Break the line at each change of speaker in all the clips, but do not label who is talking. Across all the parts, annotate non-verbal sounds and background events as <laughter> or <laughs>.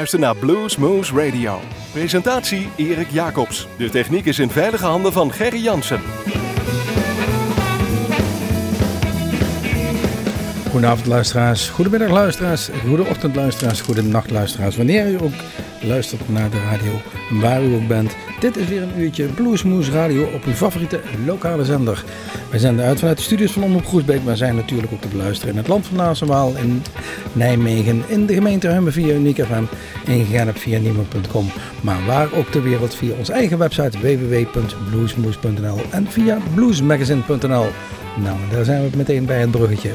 luistert naar Blues Moose Radio. Presentatie Erik Jacobs. De techniek is in veilige handen van Gerry Jansen.
Goedenavond luisteraars, goedemiddag luisteraars, goedeochtend luisteraars, goedenacht luisteraars. Wanneer u ook luistert naar de radio, waar u ook bent. Dit is weer een uurtje Bluesmoes Radio op uw favoriete lokale zender. Wij zenden uit vanuit de studios van Omroep Groesbeek, maar zijn natuurlijk ook te beluisteren in het land van Naast in Nijmegen, in de gemeente Hummen via Uniek FM, in Genep via niemand.com. Maar waar ook ter wereld via onze eigen website www.bluesmoes.nl en via bluesmagazine.nl. Nou, daar zijn we meteen bij het bruggetje.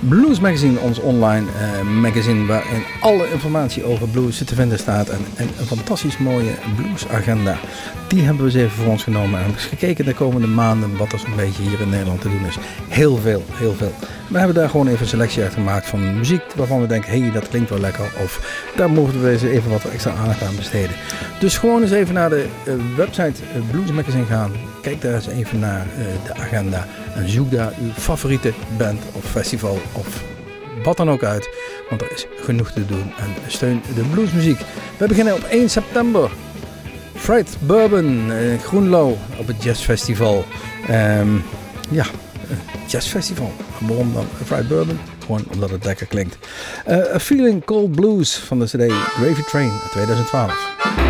Blues Magazine, ons online uh, magazine waarin alle informatie over blues te vinden staat. En, en, een fantastisch mooie bluesagenda. Die hebben we eens even voor ons genomen en gekeken de komende maanden wat er zo'n beetje hier in Nederland te doen is. Heel veel, heel veel. We hebben daar gewoon even een selectie uit gemaakt van muziek waarvan we denken, hé hey, dat klinkt wel lekker. Of daar mogen we eens even wat extra aandacht aan besteden. Dus gewoon eens even naar de uh, website uh, Blues Magazine gaan. Kijk daar eens even naar de agenda. En zoek daar uw favoriete band of festival of wat dan ook uit. Want er is genoeg te doen en steun de bluesmuziek. We beginnen op 1 september. Fried Bourbon in Groenlo op het jazzfestival. Um, ja, jazzfestival. Waarom dan Fried Bourbon? Gewoon omdat het lekker klinkt. Uh, A Feeling Cold Blues van de CD Gravy Train 2012.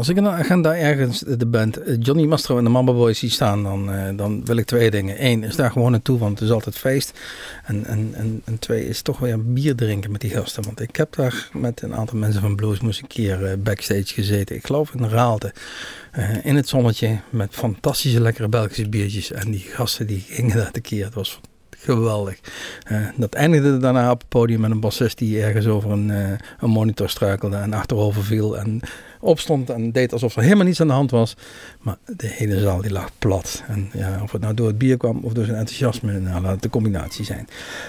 Als ik in de agenda ergens de band Johnny Mastro en de Mamba Boys zie staan, dan, dan wil ik twee dingen. Eén is daar gewoon naartoe, want het is altijd feest. En, en, en, twee is toch weer bier drinken met die gasten. Want ik heb daar met een aantal mensen van Blues een keer backstage gezeten. Ik geloof in Raalte. in het zonnetje met fantastische lekkere Belgische biertjes. En die gasten die gingen daar keer. Het was geweldig. Dat eindigde daarna op het podium met een bassist die ergens over een, een monitor struikelde en achterover viel en opstond en deed alsof er helemaal niets aan de hand was. Maar de hele zaal die lag plat. En ja, of het nou door het bier kwam of door zijn enthousiasme, nou, laat het de combinatie zijn.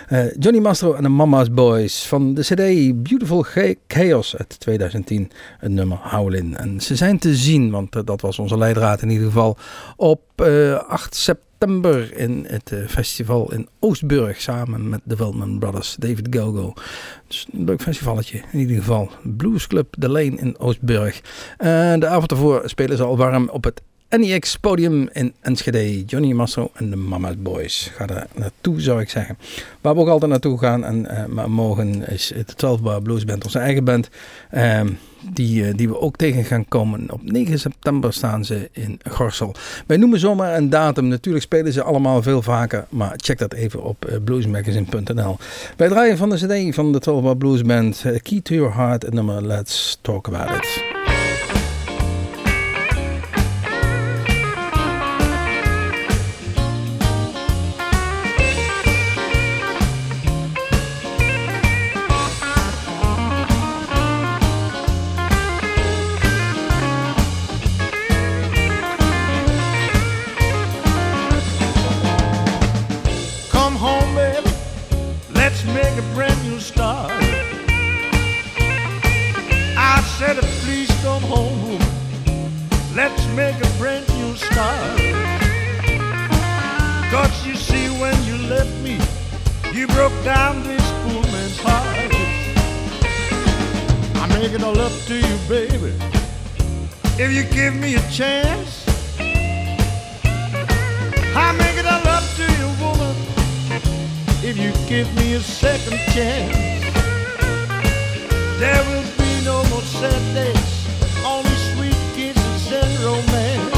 Uh, Johnny Mastro en de Mama's Boys van de CD Beautiful Chaos uit 2010, het nummer Howlin. En ze zijn te zien, want dat was onze leidraad in ieder geval, op 8 september september in het uh, festival in Oostburg samen met de Veldman Brothers, David Gogo. Dus een leuk festivalletje in ieder geval. Blues Club De Lane in Oostburg. Uh, de avond ervoor spelen ze al warm op het NEX podium in Enschede. Johnny Masso en de Mama's Boys. Ga daar naartoe zou ik zeggen. Waar we ook altijd naartoe gaan en uh, mogen is de 12 Bar Blues Band, onze eigen band. Uh, die, uh, die we ook tegen gaan komen. Op 9 september staan ze in Gorsel. Wij noemen zomaar een datum. Natuurlijk spelen ze allemaal veel vaker. Maar check dat even op uh, bluesmagazine.nl. Wij draaien van de CD van de 12 Bar Blues Band. Key to Your Heart en nummer Let's Talk About It.
make it all up to you, baby. If you give me a chance, I make it all up to you, woman. If you give me a second chance, there will be no more sad days, only sweet kisses and romance.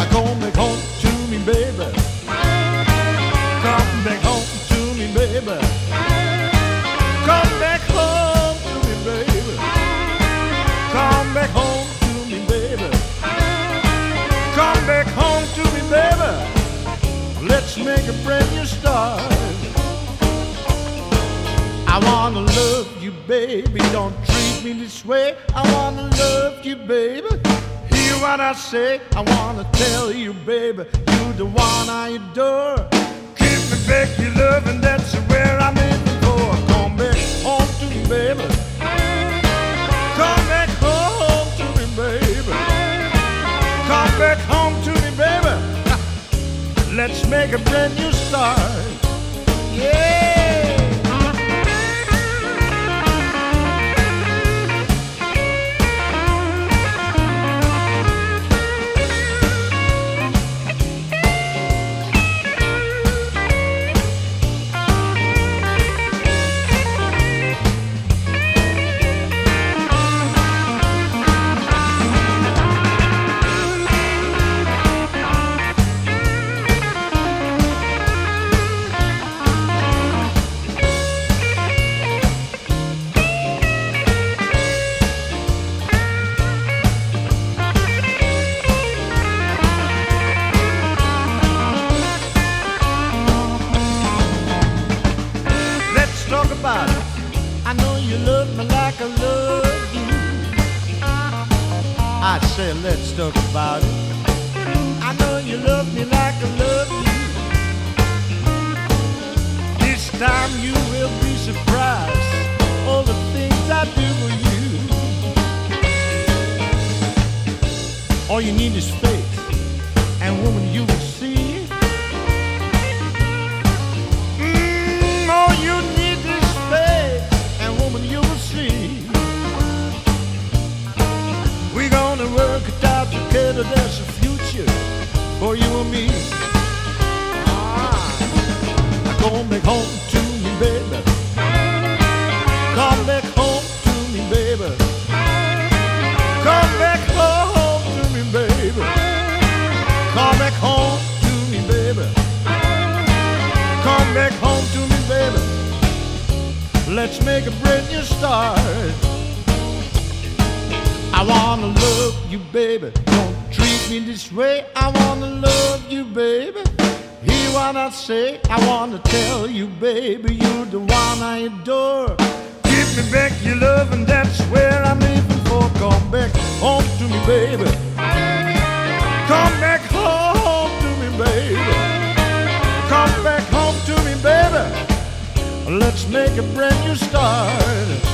I come back home to me, baby. Come back home to me, baby. Make a brand new start. I wanna love you, baby. Don't treat me this way. I wanna love you, baby. Hear what I say. I wanna tell you, baby, you're the one I adore. Give me back your love, and that's where I'm aiming for. Come back home to me, baby. Come back home to me, baby. Come back home. Let's make a brand new start. talk about it. I know you love me like I love you. This time you will be surprised. All the things I do for you. All you need is. Let's make a brand new start. I wanna love you, baby. Don't treat me this way. I wanna love you, baby. Hear what I say. I wanna tell you, baby, you're the one I adore. Give me back your love, and that's where I'm living for. Come back home to me, baby. Come back home to me, baby. Let's make a brand new start.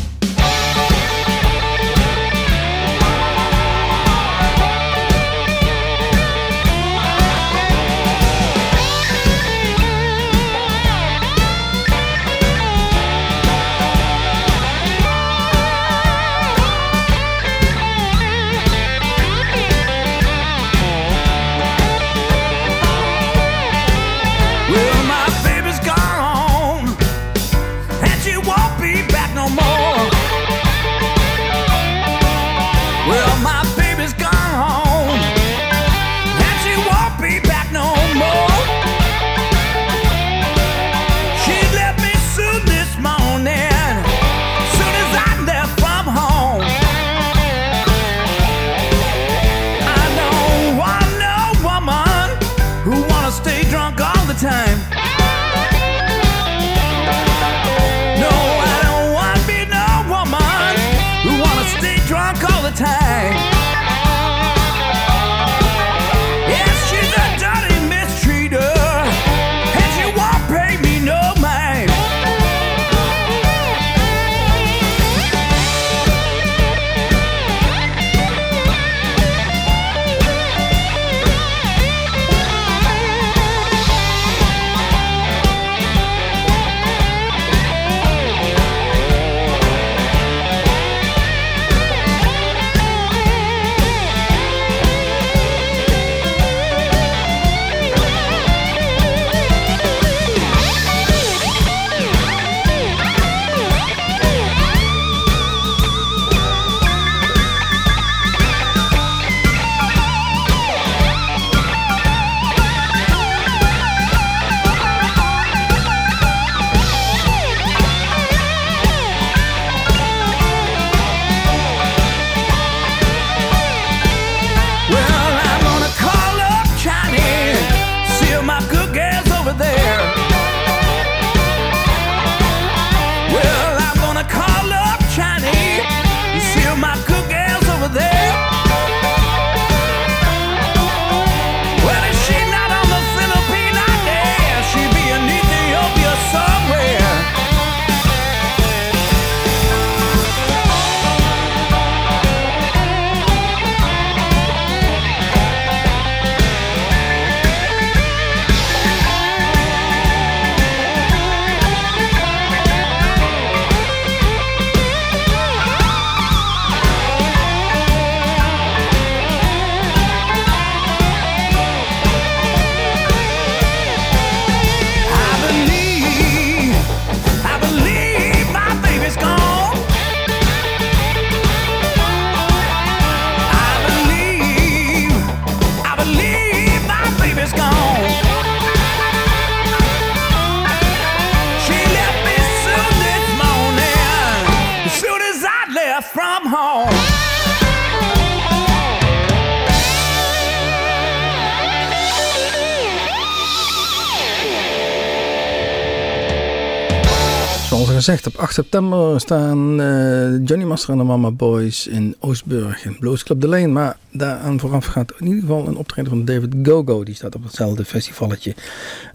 gezegd, op 8 september staan uh, Johnny Master en de Mama Boys in Oostburg in Blues Club de Lane. Maar daaraan vooraf gaat in ieder geval een optreden van David Gogo. Die staat op hetzelfde festivalletje.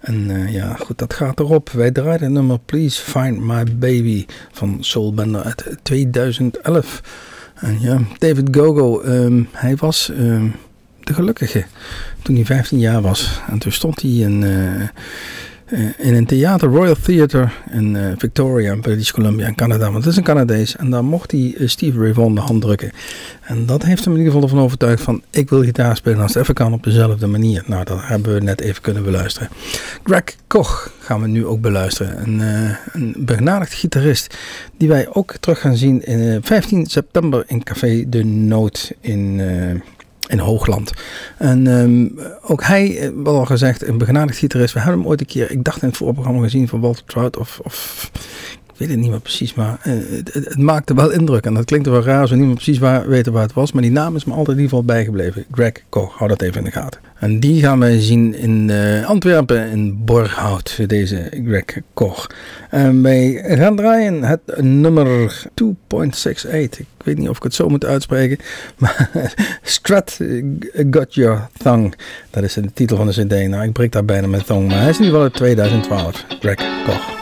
En uh, ja, goed, dat gaat erop. Wij draaien nummer Please Find My Baby van Soul Bender uit 2011. En ja, David Gogo, um, hij was um, de gelukkige toen hij 15 jaar was. En toen stond hij in... Uh, in een theater, Royal Theatre in uh, Victoria, British Columbia in Canada. Want het is een Canadees. En daar mocht hij uh, Steve Ray de hand drukken. En dat heeft hem in ieder geval ervan overtuigd van... ik wil gitaar spelen als het even kan op dezelfde manier. Nou, dat hebben we net even kunnen beluisteren. Greg Koch gaan we nu ook beluisteren. Een, een gitarist die wij ook terug gaan zien... in 15 september in Café De Noot in in Hoogland. En um, ook hij, eh, wat al gezegd, een begenadigd gitarist. We hebben hem ooit een keer, ik dacht in het voorprogramma gezien van Walter Trout of, of weet het niet meer precies, maar uh, het, maakte wel indruk. En dat klinkt wel raar we niet meer precies waar, weten waar het was. Maar die naam is me altijd in ieder geval bijgebleven. Greg Koch, hou dat even in de gaten. En die gaan wij zien in uh, Antwerpen, in Borghout, deze Greg Koch. En wij gaan draaien het nummer 2.68. Ik weet niet of ik het zo moet uitspreken. <laughs> Maar Strat Got Your Thong. Dat is de titel van de cd. Nou, ik breek daar bijna mijn tong. Maar hij is in ieder geval uit 2012. Greg Koch.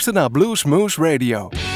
Luistert naar Blues Moose Radio.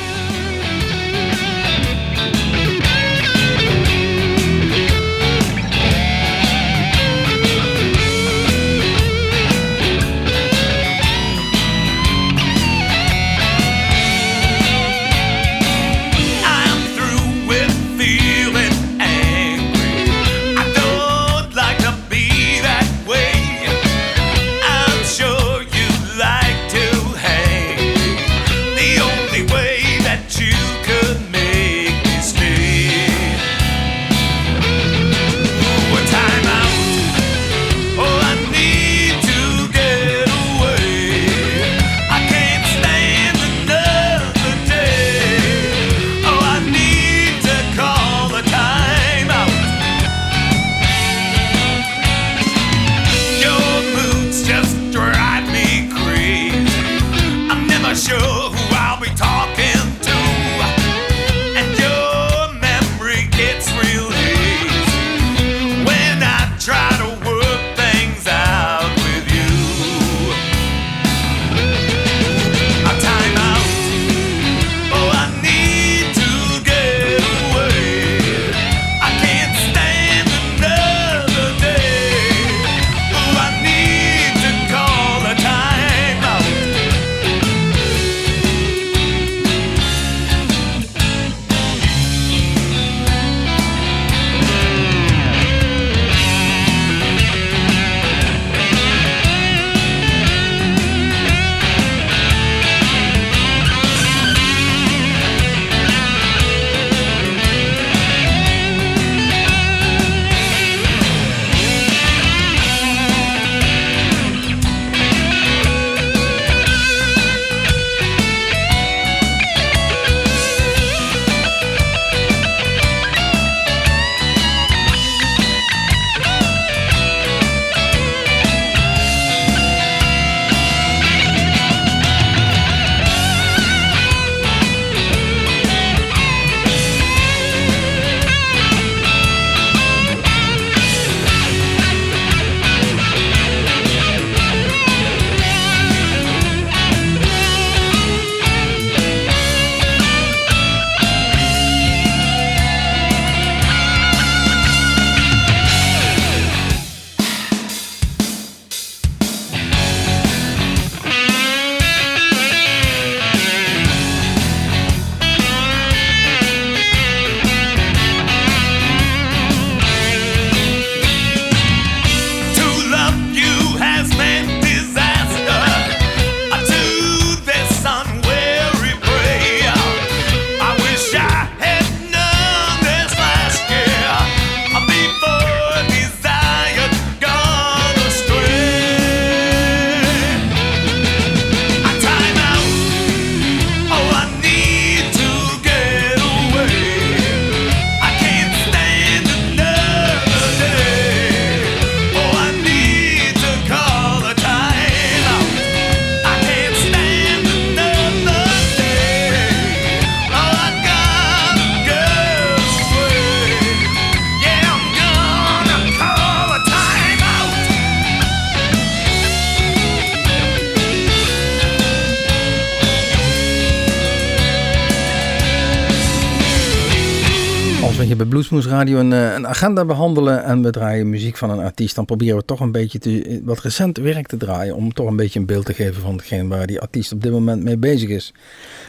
Bluesmoes Radio een, eh, een, agenda behandelen en we draaien muziek van een artiest, dan proberen we toch een beetje te, wat recent werk te draaien. Om toch een beetje een beeld te geven van hetgeen waar die artiest op dit moment mee bezig is.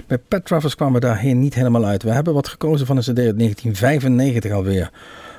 Bij Pat Travers kwamen we daarheen niet helemaal uit. We hebben wat gekozen van een CD uit 1995 alweer.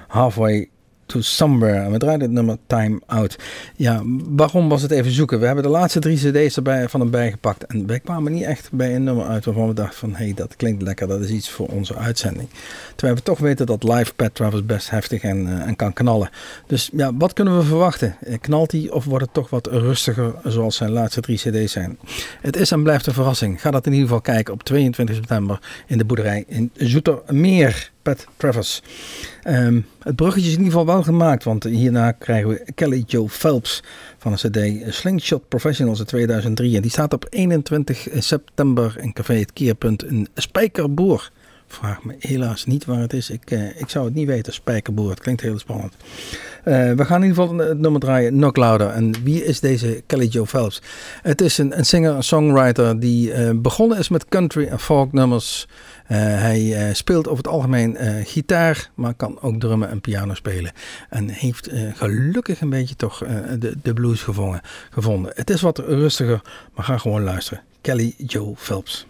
Halfway to Somewhere. En we draaien het nummer Time Out. Ja, waarom was het even zoeken? We hebben de laatste drie cd's erbij, van hem bijgepakt. En wij kwamen niet echt bij een nummer uit waarvan we dachten van... hé, hey, dat klinkt lekker, dat is iets voor onze uitzending. Terwijl we toch weten dat live Pat Travers best heftig en, uh, en kan knallen. Dus ja, wat kunnen we verwachten? Eh, knalt hij of wordt het toch wat rustiger zoals zijn laatste drie cd's zijn? Het is en blijft een verrassing. Ga dat in ieder geval kijken op 22 september in de boerderij in Zoetermeer. Pat Travers. Um, het bruggetje is in ieder geval wel gemaakt, want hierna krijgen we Kelly Joe Phelps van een CD Slingshot Professionals in 2003. En die staat op 21 september in Café Het Keerpunt in Spijkerboer. vraag me helaas niet waar het is. Ik, uh, ik zou het niet weten. Spijkerboer, het klinkt heel spannend. Uh, we gaan in ieder geval het nummer draaien, Knock Louder. En wie is deze Kelly Joe Phelps? Het is een, een singer-songwriter die uh, begonnen is met country en folk nummers. Hij speelt over het algemeen gitaar, maar kan ook drummen en piano spelen. En heeft gelukkig een beetje toch de, de blues gevonden, gevonden. Het is wat rustiger, maar ga gewoon luisteren. Kelly Joe Phelps.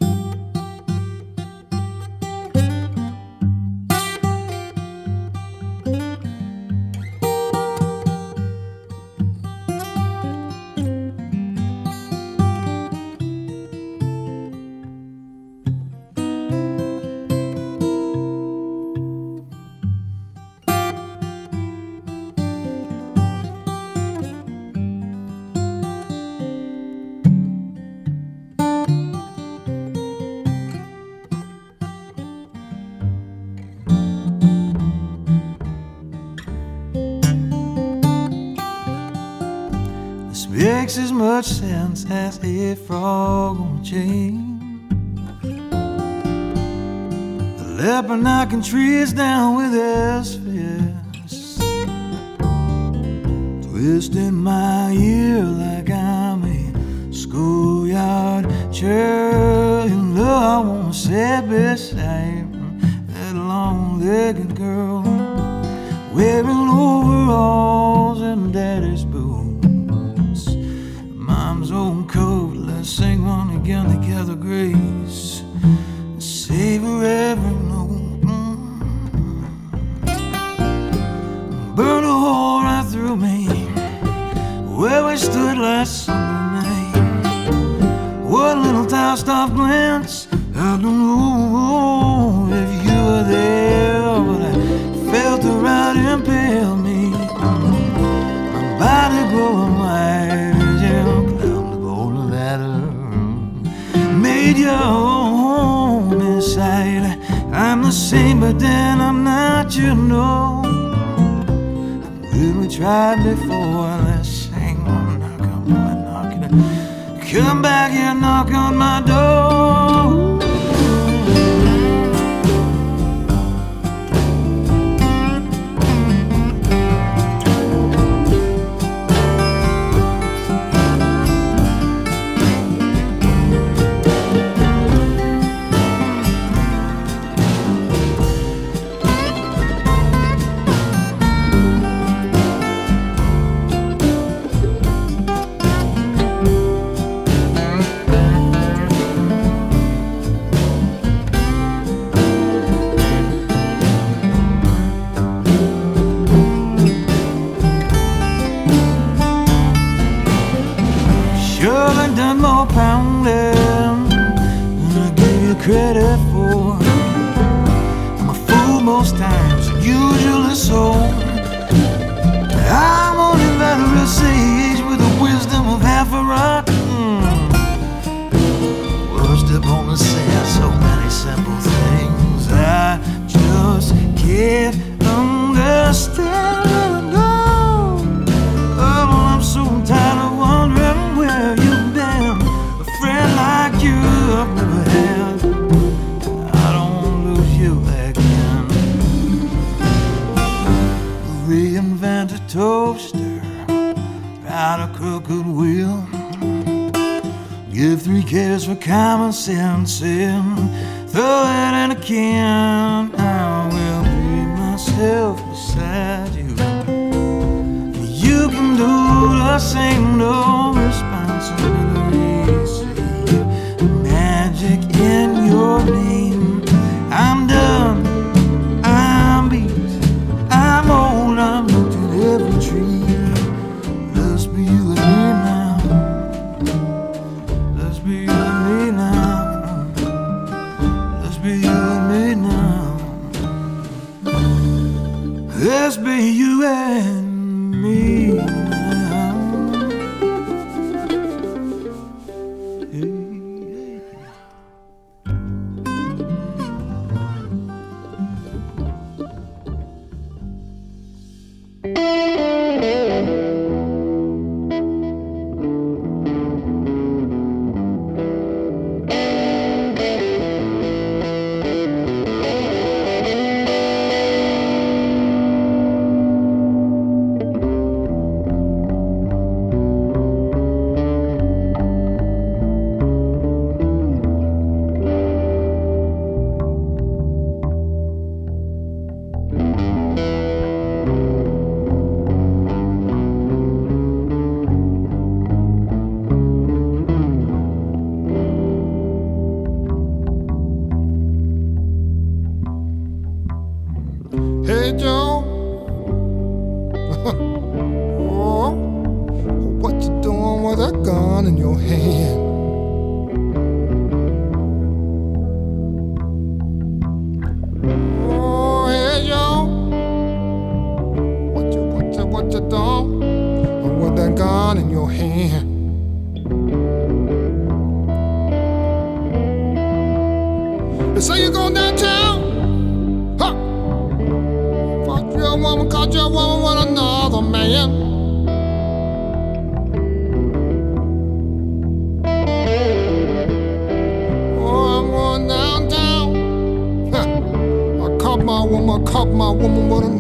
Makes as much sense as a frog on a chain. The leopard knocking trees down with his fists, twisting my ear like I'm a schoolyard child. And look, I wanna sit beside that long-legged girl wearing overalls and daddy's again together, Grace. Savor every note. Burn a hole right through me where we stood last summer night. One little tossed off glance. I don't know but then I'm not, you know. When we tried before, let's sing one knock on my knock. Come back here, knock on my door.
See. my woman, what I'm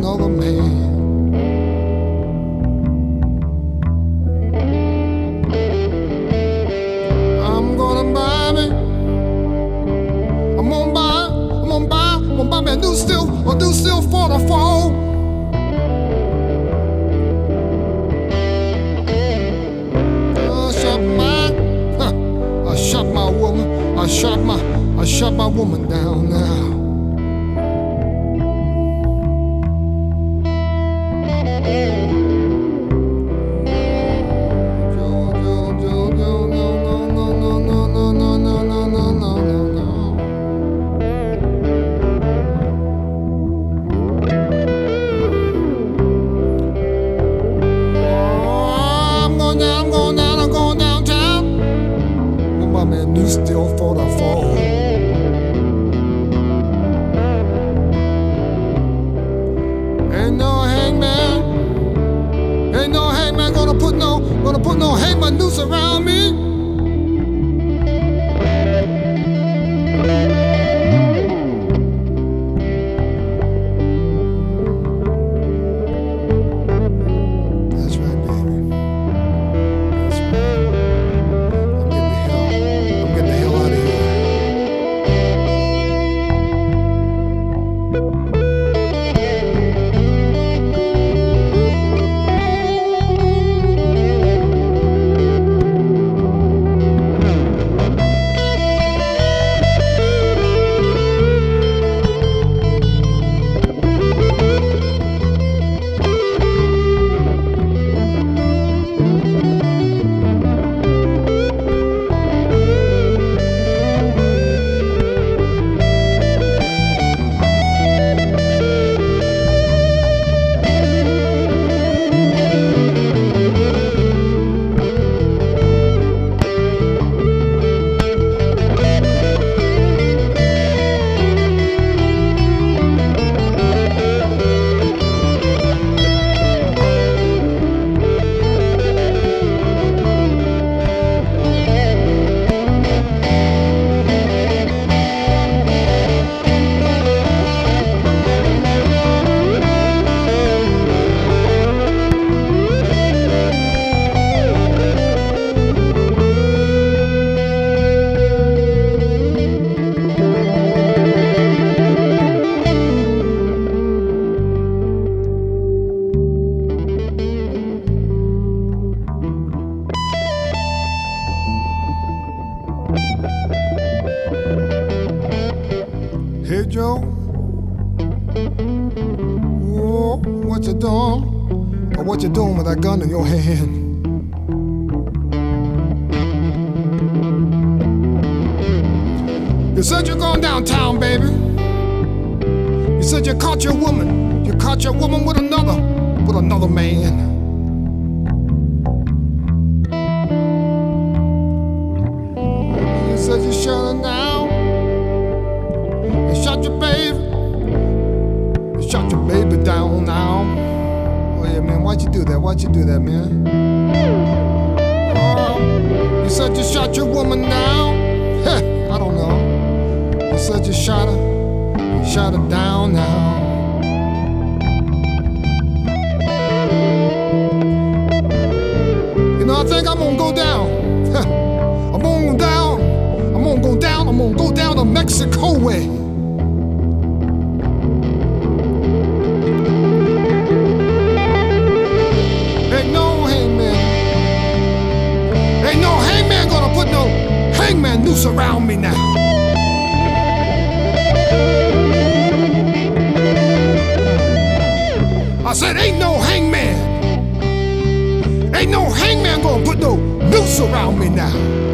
you do that, man. Uh, you said you shot your woman now? Heh, I don't know. You said you shot her, you shot her down now. You know, I think I'm gonna go down. I'm gonna go down. I'm gonna go down. I'm gonna go down to Mexico way. around me now. I said, ain't no hangman.
Ain't no hangman gonna put no noose around me now.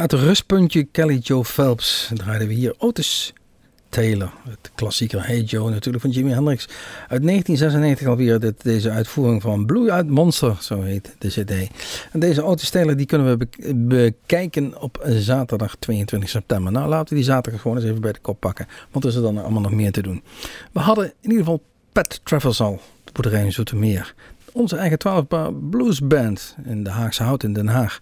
Na het rustpuntje Kelly Joe Phelps draaiden we hier Otis Taylor. Het klassieker Hey Joe natuurlijk van Jimi Hendrix. Uit 1996 alweer dit, deze uitvoering van Blue Eyed Monster, zo heet de cd. En deze Otis Taylor die kunnen we bekijken op zaterdag 22 september. Nou laten we die zaterdag gewoon eens even bij de kop pakken. Want er is er dan allemaal nog meer te doen. We hadden in ieder geval Pat Travers al, de boerderij in Zoetermeer onze eigen 12 bar blues band in de Haagse Hout in Den Haag.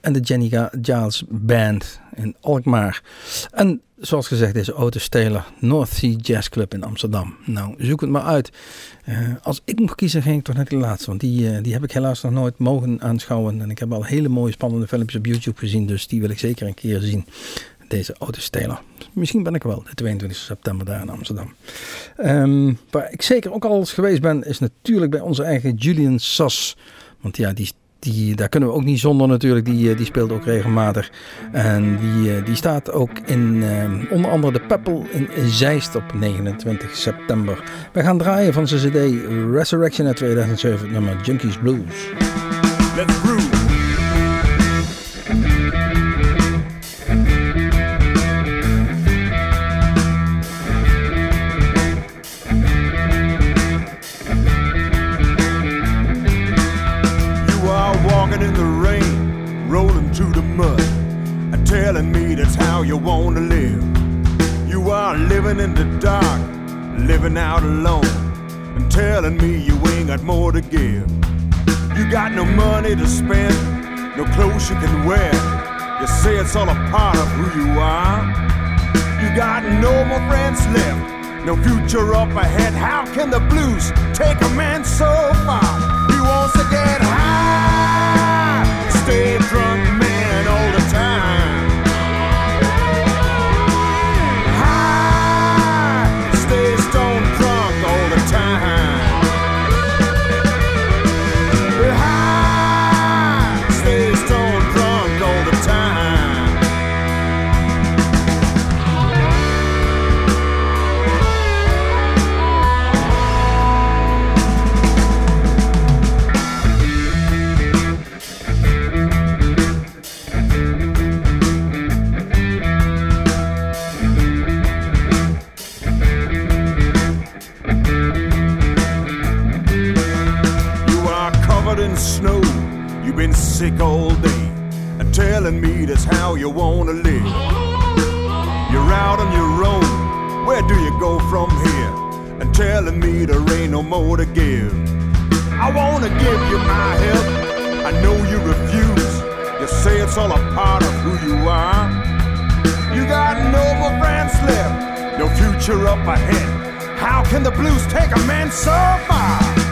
En de Jenny Giles Band in Alkmaar. En zoals gezegd deze Taylor North Sea Jazz Club in Amsterdam. Nou, zoek het maar uit. Uh, als ik mocht kiezen ging ik toch net de laatste. Want die, uh, die heb ik helaas nog nooit mogen aanschouwen. En ik heb al hele mooie spannende filmpjes op YouTube gezien. Dus die wil ik zeker een keer zien deze Otis Taylor. Misschien ben ik wel de 22 september daar in Amsterdam. Um, waar ik zeker ook al eens geweest ben, is natuurlijk bij onze eigen Julian Sass. Want ja, die, die, daar kunnen we ook niet zonder natuurlijk. Die, die speelt ook regelmatig. En die, die staat ook in um, onder andere de Peppel in Zeist op 29 september. We gaan draaien van zijn CD Resurrection uit 2007, nummer Junkies Blues.
Telling me that's how you want to live. You are living in the dark, living out alone, and telling me you ain't got more to give. You got no money to spend, no clothes you can wear. You say it's all a part of who you are. You got no more friends left, no future up ahead. How can the blues take a man so far? He wants to get high, sick all day and telling me that's how you wanna live. You're out on your own, where do you go from here? And telling me there ain't no more to give. I wanna give you my help, I know you refuse. You say it's all a part of who you are. You got no more friends left, no future up ahead. How can the blues take a man so far?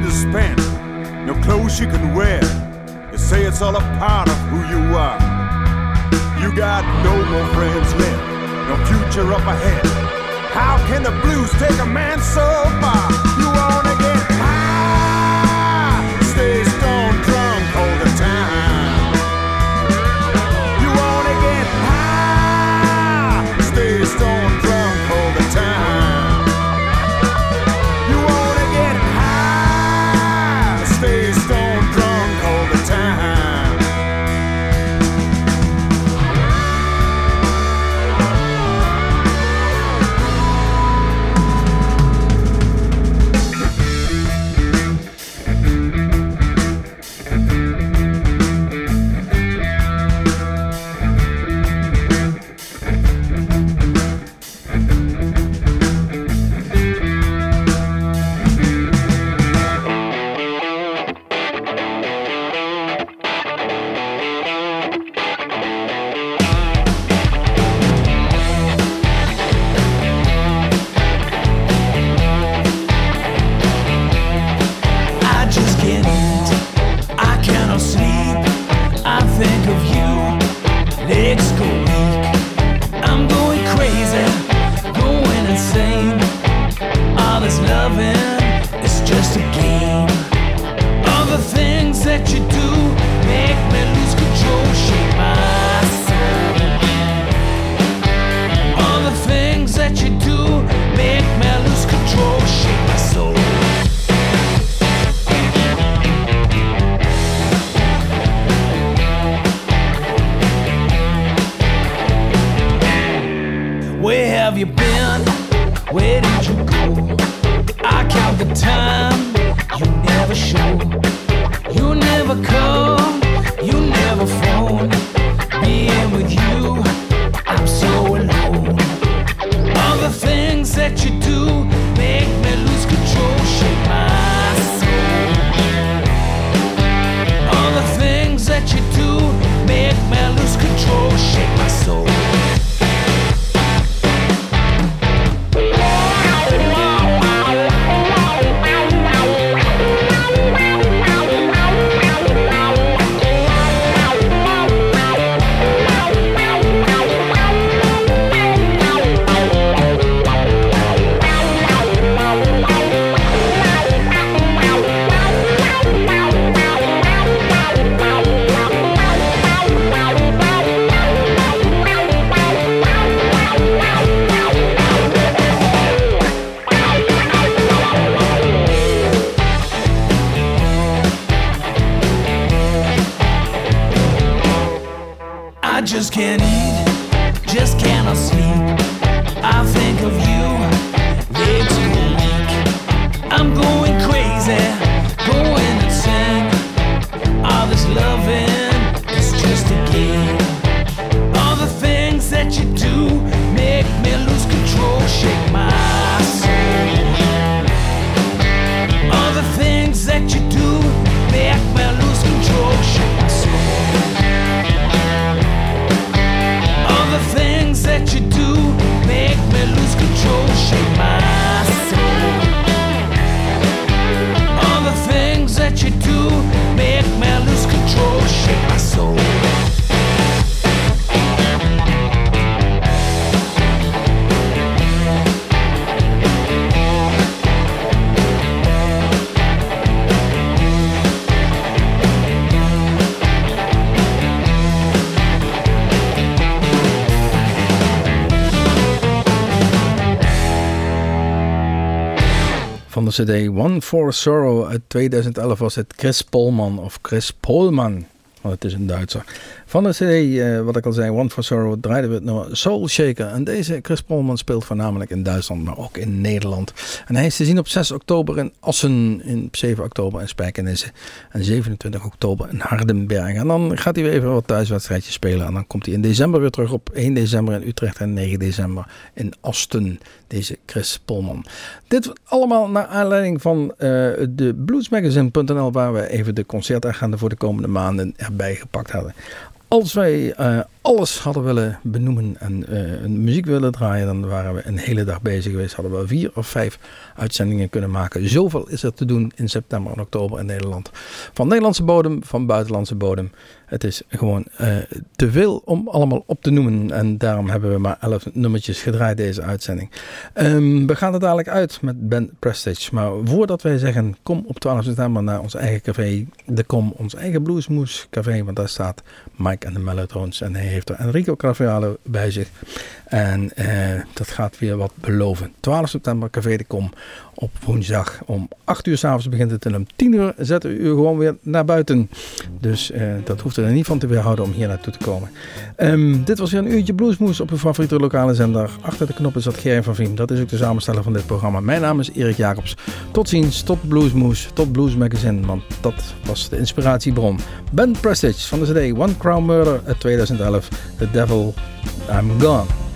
To spend, no clothes you can wear. You say it's all a part of who you are. You got no more friends left, no future up ahead. How can the blues take a man so far? You wanna
have you.
CD One for Sorrow uit 2011 was het Chris Polman of Chris Polman. Want het is een Duitser. Van de CD, eh, wat ik al zei, One for Sorrow, draaiden we het nummer Soul Shaker. En deze Chris Polman speelt voornamelijk in Duitsland, maar ook in Nederland. En hij is te zien op 6 oktober in Assen, in 7 oktober in Spijkenisse en 27 oktober in Hardenberg. En dan gaat hij weer even wat thuiswedstrijdjes spelen. En dan komt hij in december weer terug op 1 december in Utrecht en 9 december in Asten. Deze Chris Polman. Dit allemaal naar aanleiding van eh, de bluesmagazine.nl waar we even de concertagenda voor de komende maanden erbij gepakt hadden. Als wij eh, alles hadden willen benoemen en uh, muziek willen draaien, dan waren we een hele dag bezig geweest. Hadden we vier of vijf uitzendingen kunnen maken. Zoveel is er te doen in september en oktober in Nederland. Van Nederlandse bodem, van buitenlandse bodem. Het is gewoon uh, te veel om allemaal op te noemen. En daarom hebben we maar elf nummertjes gedraaid deze uitzending. Um, we gaan er dadelijk uit met Ben Prestige. Maar voordat wij zeggen, kom op 12 september naar ons eigen café. De Kom, ons eigen Bluesmoes café. Want daar staat Mike en de Mellotones. En hij heeft er Enrico bij zich. En uh, dat gaat weer wat beloven. 12 september, Café de Kom op woensdag om 8 uur s'avonds begint het en om 10 uur zetten we u gewoon weer naar buiten. Dus uh, dat hoeft er niet van te weerhouden om hier naartoe te komen. Um, dit was weer een uurtje Bluesmoes op uw favoriete lokale zender. Achter de knoppen zat Gerijn van Viem. Dat is ook de samensteller van dit programma. Mijn naam is Erik Jacobs. Tot ziens, tot Bluesmoes, tot Blues Magazine. Want dat was de inspiratiebron. Ben Prestige van de CD One Crown Murder uit 2011. The Devil, I'm Gone.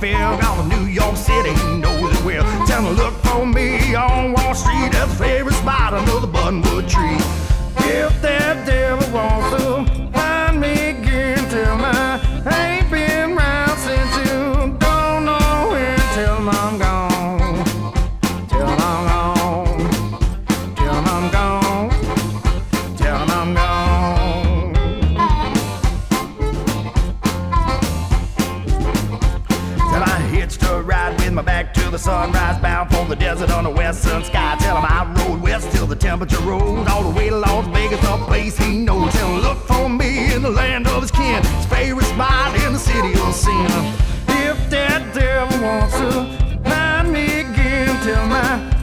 Fell down to New York City, he knows it well. Tell him look for me on Wall Street, that's the favorite spot under the buttonwood tree. If that desert on the western sky. Tell him I rode west till the temperature rose all the way to Las Vegas, a place he knows. Tell him look for me in the land of his kin, his favorite spot in the city of sin. If that devil wants to find me again, tell him